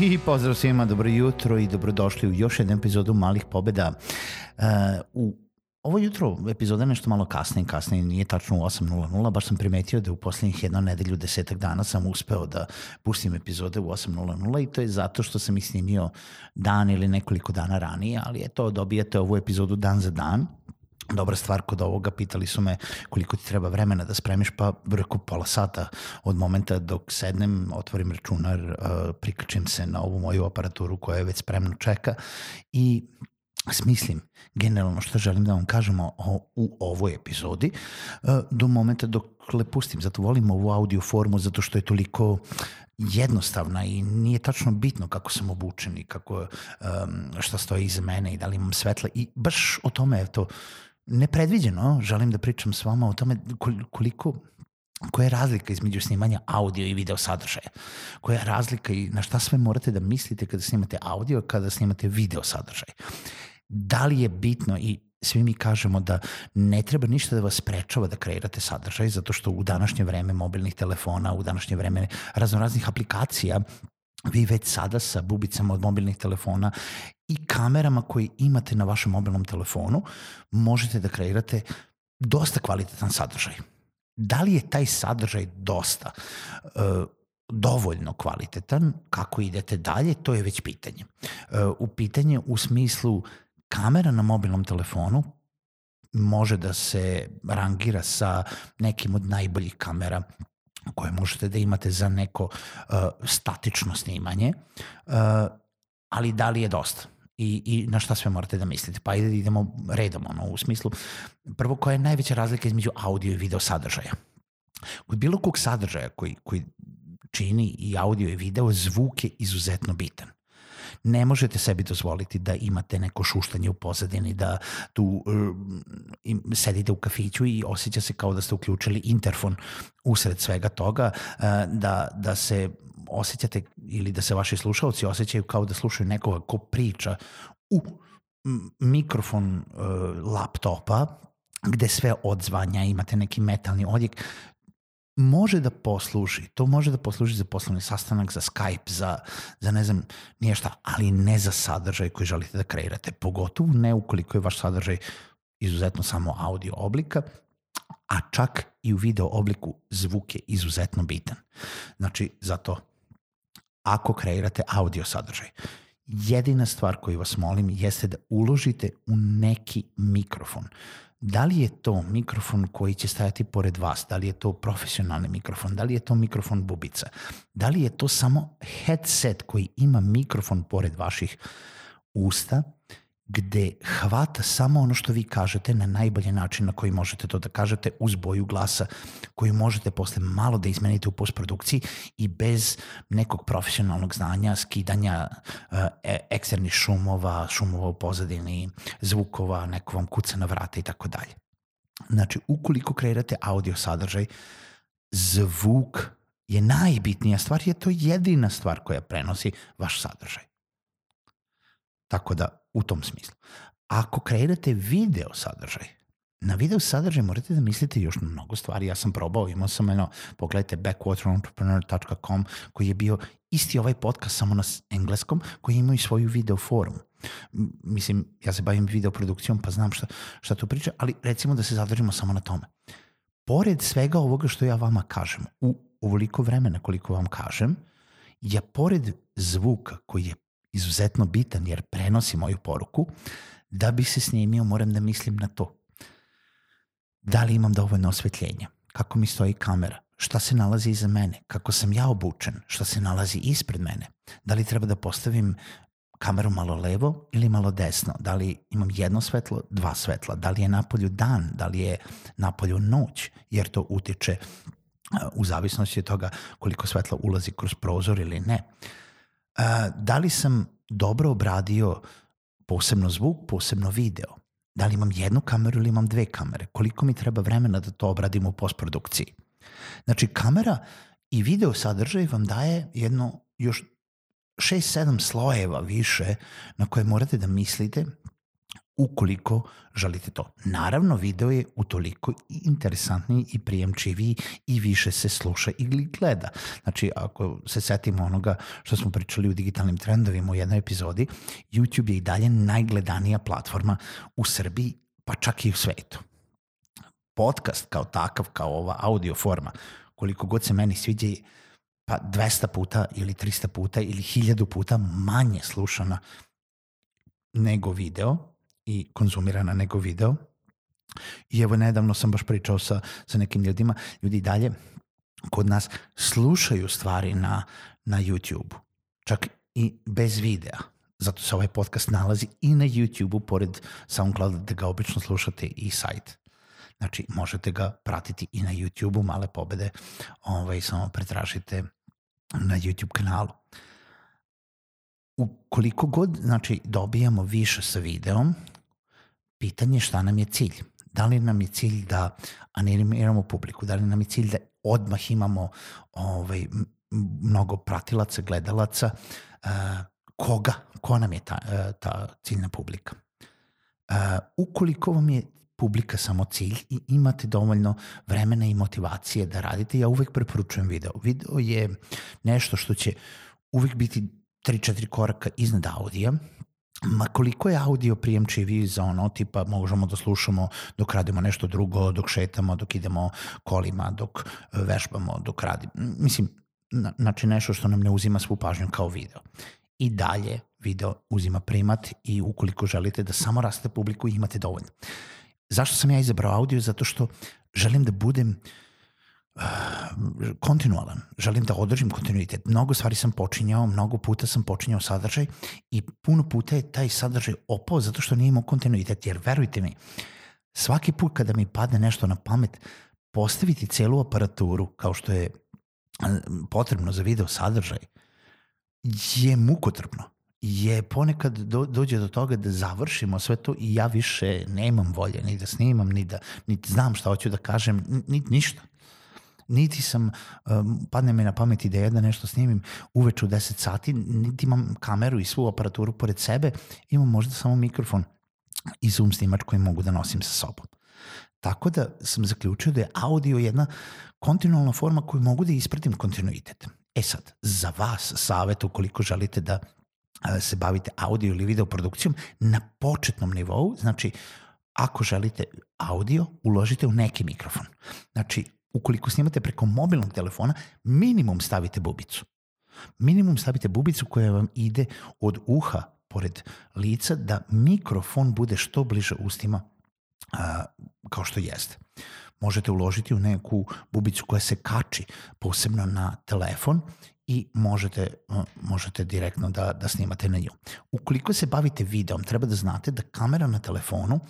I pozdrav svima, dobro jutro i dobrodošli u još jednu epizodu Malih pobeda. Uh, u ovo jutro epizoda je nešto malo kasnije, kasnije nije tačno u 8.00, baš sam primetio da u poslednjih jedno nedelju, desetak dana sam uspeo da pustim epizode u 8.00 i to je zato što sam ih snimio dan ili nekoliko dana ranije, ali eto, dobijate ovu epizodu dan za dan dobra stvar kod ovoga, pitali su me koliko ti treba vremena da spremiš, pa rekao pola sata od momenta dok sednem, otvorim računar, uh, prikačim se na ovu moju aparaturu koja je već spremno čeka i smislim generalno što želim da vam kažemo o, u ovoj epizodi uh, do momenta dok le pustim. Zato volim ovu audio formu zato što je toliko jednostavna i nije tačno bitno kako sam obučen i kako, um, šta stoji iza mene i da li imam svetla i baš o tome, eto, nepredviđeno želim da pričam s vama o tome koliko koja je razlika između snimanja audio i video sadržaja, koja je razlika i na šta sve morate da mislite kada snimate audio, kada snimate video sadržaj. Da li je bitno i svi mi kažemo da ne treba ništa da vas sprečava da kreirate sadržaj, zato što u današnje vreme mobilnih telefona, u današnje vreme raznoraznih aplikacija, vi već sada sa bubicama od mobilnih telefona i kamerama koje imate na vašem mobilnom telefonu možete da kreirate dosta kvalitetan sadržaj. Da li je taj sadržaj dosta uh, dovoljno kvalitetan, kako idete dalje, to je već pitanje. Uh, u pitanje u smislu kamera na mobilnom telefonu može da se rangira sa nekim od najboljih kamera koje možete da imate za neko uh, statično snimanje, uh, ali da li je dosta? I, i na šta sve morate da mislite. Pa idemo redom, ono, u smislu, prvo koja je najveća razlika između audio i video sadržaja. Kod bilo kog sadržaja koji, koji čini i audio i video, zvuk je izuzetno bitan ne možete sebi dozvoliti da imate neko šuštanje u pozadini, da tu uh, sedite u kafiću i osjeća se kao da ste uključili interfon usred svega toga, uh, da, da se osjećate ili da se vaši slušalci osjećaju kao da slušaju nekoga ko priča u mikrofon uh, laptopa gde sve odzvanja, imate neki metalni odjek, može da posluži, to može da posluži za poslovni sastanak, za Skype, za, za ne znam, nije šta, ali ne za sadržaj koji želite da kreirate, pogotovo ne ukoliko je vaš sadržaj izuzetno samo audio oblika, a čak i u video obliku zvuk je izuzetno bitan. Znači, zato ako kreirate audio sadržaj, jedina stvar koju vas molim jeste da uložite u neki mikrofon. Da li je to mikrofon koji će stajati pored vas? Da li je to profesionalni mikrofon? Da li je to mikrofon bubica? Da li je to samo headset koji ima mikrofon pored vaših usta gde hvata samo ono što vi kažete na najbolji način na koji možete to da kažete uz boju glasa koju možete posle malo da izmenite u postprodukciji i bez nekog profesionalnog znanja, skidanja uh, eksternih šumova, šumova u pozadini, zvukova, neko vam kuca na vrata i tako dalje. Znači, ukoliko kreirate audio sadržaj, zvuk je najbitnija stvar, je to jedina stvar koja prenosi vaš sadržaj. Tako da u tom smislu. Ako kreirate video sadržaj, na video sadržaj morate da mislite još na mnogo stvari. Ja sam probao, imao sam eno, pogledajte backwaterentrepreneur.com koji je bio isti ovaj podcast samo na engleskom, koji ima i svoju video forum. Mislim, ja se bavim video produkcijom pa znam šta, šta tu priča, ali recimo da se zadržimo samo na tome. Pored svega ovoga što ja vama kažem, u ovoliko vremena koliko vam kažem, ja pored zvuka koji je izuzetno bitan jer prenosi moju poruku, da bi se snimio moram da mislim na to. Da li imam dovoljno osvetljenja? Kako mi stoji kamera? šta se nalazi iza mene, kako sam ja obučen, šta se nalazi ispred mene. Da li treba da postavim kameru malo levo ili malo desno, da li imam jedno svetlo, dva svetla, da li je napolju dan, da li je napolju noć, jer to utiče u zavisnosti od toga koliko svetla ulazi kroz prozor ili ne. Da li sam dobro obradio posebno zvuk, posebno video? Da li imam jednu kameru ili imam dve kamere? Koliko mi treba vremena da to obradim u postprodukciji? Znači, kamera i video sadržaj vam daje jedno još 6-7 slojeva više na koje morate da mislite ukoliko želite to. Naravno, video je utoliko interesantniji i prijemčiviji i više se sluša ili gleda. Znači, ako se setimo onoga što smo pričali u digitalnim trendovima u jednoj epizodi, YouTube je i dalje najgledanija platforma u Srbiji, pa čak i u svetu. Podcast kao takav, kao ova audio forma, koliko god se meni sviđa pa 200 puta ili 300 puta ili 1000 puta manje slušana nego video i konzumirana nego video. I evo nedavno sam baš pričao sa, sa nekim ljudima, ljudi dalje kod nas slušaju stvari na, na YouTube, čak i bez videa. Zato se ovaj podcast nalazi i na YouTube-u, pored SoundClouda da ga obično slušate i sajt. Znači, možete ga pratiti i na YouTube-u, male pobede, ovaj, samo pretražite na YouTube kanalu. Ukoliko god znači, dobijamo više sa videom, pitanje je šta nam je cilj. Da li nam je cilj da animiramo publiku, da li nam je cilj da odmah imamo ovaj, mnogo pratilaca, gledalaca, uh, koga, ko nam je ta, uh, ta ciljna publika. Uh, ukoliko vam je publika samo cilj i imate dovoljno vremena i motivacije da radite, ja uvek preporučujem video. Video je nešto što će uvek biti 3-4 koraka iznad audija, ma koliko je audio prijemčiviji za ono, tipa možemo da slušamo dok radimo nešto drugo, dok šetamo, dok idemo kolima, dok e, vežbamo, dok radimo. Mislim, znači nešto što nam ne uzima svu pažnju kao video. I dalje video uzima primat i ukoliko želite da samo raste publiku imate dovoljno. Zašto sam ja izabrao audio? Zato što želim da budem uh, kontinualan. Želim da održim kontinuitet. Mnogo stvari sam počinjao, mnogo puta sam počinjao sadržaj i puno puta je taj sadržaj opao zato što nije imao kontinuitet. Jer verujte mi, svaki put kada mi padne nešto na pamet, postaviti celu aparaturu kao što je potrebno za video sadržaj je mukotrpno je ponekad do, dođe do toga da završimo sve to i ja više nemam volje ni da snimam, ni da ni znam šta hoću da kažem, ni, ništa. Niti sam, um, padne mi na pameti da jedna nešto snimim uveče u 10 sati, niti imam kameru i svu aparaturu pored sebe, imam možda samo mikrofon i zoom snimač koji mogu da nosim sa sobom. Tako da sam zaključio da je audio jedna kontinualna forma koju mogu da ispratim kontinuitet. E sad, za vas savjet ukoliko želite da se bavite audio ili video produkcijom na početnom nivou, znači ako želite audio, uložite u neki mikrofon. Znači, ukoliko snimate preko mobilnog telefona, minimum stavite bubicu. Minimum stavite bubicu koja vam ide od uha pored lica da mikrofon bude što bliže ustima a, kao što jeste. Možete uložiti u neku bubicu koja se kači posebno na telefon i možete, možete direktno da, da snimate na nju. Ukoliko se bavite videom, treba da znate da kamera na telefonu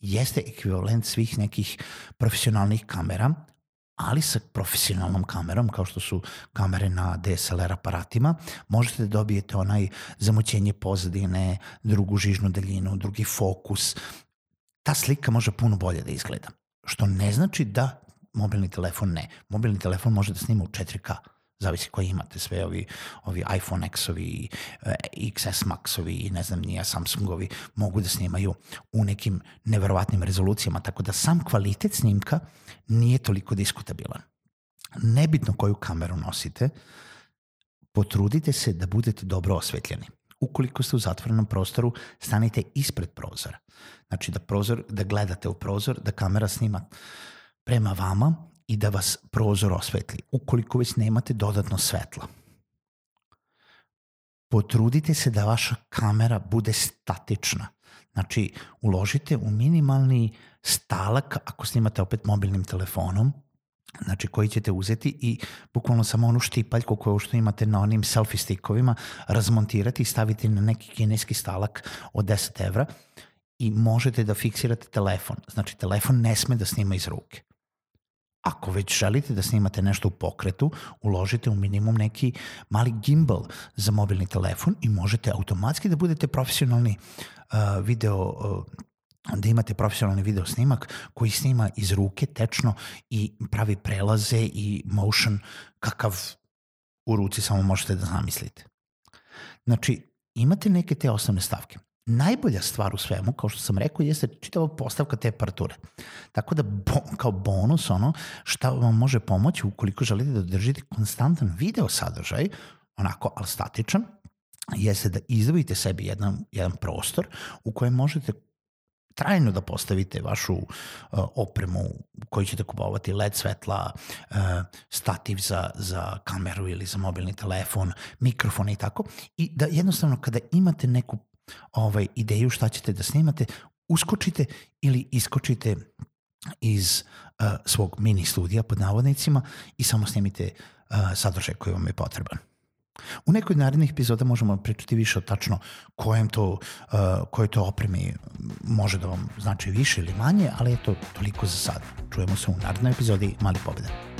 jeste ekvivalent svih nekih profesionalnih kamera, ali sa profesionalnom kamerom, kao što su kamere na DSLR aparatima, možete da dobijete onaj zamućenje pozadine, drugu žižnu daljinu, drugi fokus. Ta slika može puno bolje da izgleda. Što ne znači da mobilni telefon ne. Mobilni telefon može da snima u 4K zavisi koji imate, sve ovi, ovi iPhone X-ovi, eh, XS Max-ovi i ne znam nije Samsungovi mogu da snimaju u nekim neverovatnim rezolucijama, tako da sam kvalitet snimka nije toliko diskutabilan. Nebitno koju kameru nosite, potrudite se da budete dobro osvetljeni. Ukoliko ste u zatvorenom prostoru, stanite ispred prozora. Znači da, prozor, da gledate u prozor, da kamera snima prema vama i da vas prozor osvetli, ukoliko već nemate dodatno svetla. Potrudite se da vaša kamera bude statična. Znači, uložite u minimalni stalak, ako snimate opet mobilnim telefonom, znači koji ćete uzeti i bukvalno samo onu štipaljku koju što imate na onim selfie stickovima razmontirati i staviti na neki kineski stalak od 10 evra i možete da fiksirate telefon. Znači telefon ne sme da snima iz ruke. Ako već želite da snimate nešto u pokretu, uložite u minimum neki mali gimbal za mobilni telefon i možete automatski da budete profesionalni uh, video uh, da imate profesionalni video snimak koji snima iz ruke tečno i pravi prelaze i motion kakav u ruci samo možete da zamislite. Znači, imate neke te osnovne stavke. Najbolja stvar u svemu, kao što sam rekao, jeste čitava postavka te aparature. Tako da bo, kao bonus ono šta vam može pomoći ukoliko želite da držite konstantan video sadržaj, onako, ali statičan, jeste da izdvojite sebi jedan, jedan prostor u kojem možete trajno da postavite vašu uh, opremu koju ćete kupovati, LED svetla, uh, stativ za, za kameru ili za mobilni telefon, mikrofon i tako. I da jednostavno kada imate neku ovaj, ideju šta ćete da snimate, uskočite ili iskočite iz uh, svog mini studija pod navodnicima i samo snimite uh, sadržaj koji vam je potreban. U nekoj narednih epizoda možemo pričati više o tačno kojem to, uh, koje to opremi može da vam znači više ili manje, ali je to toliko za sad. Čujemo se u narednoj epizodi Mali pobeda.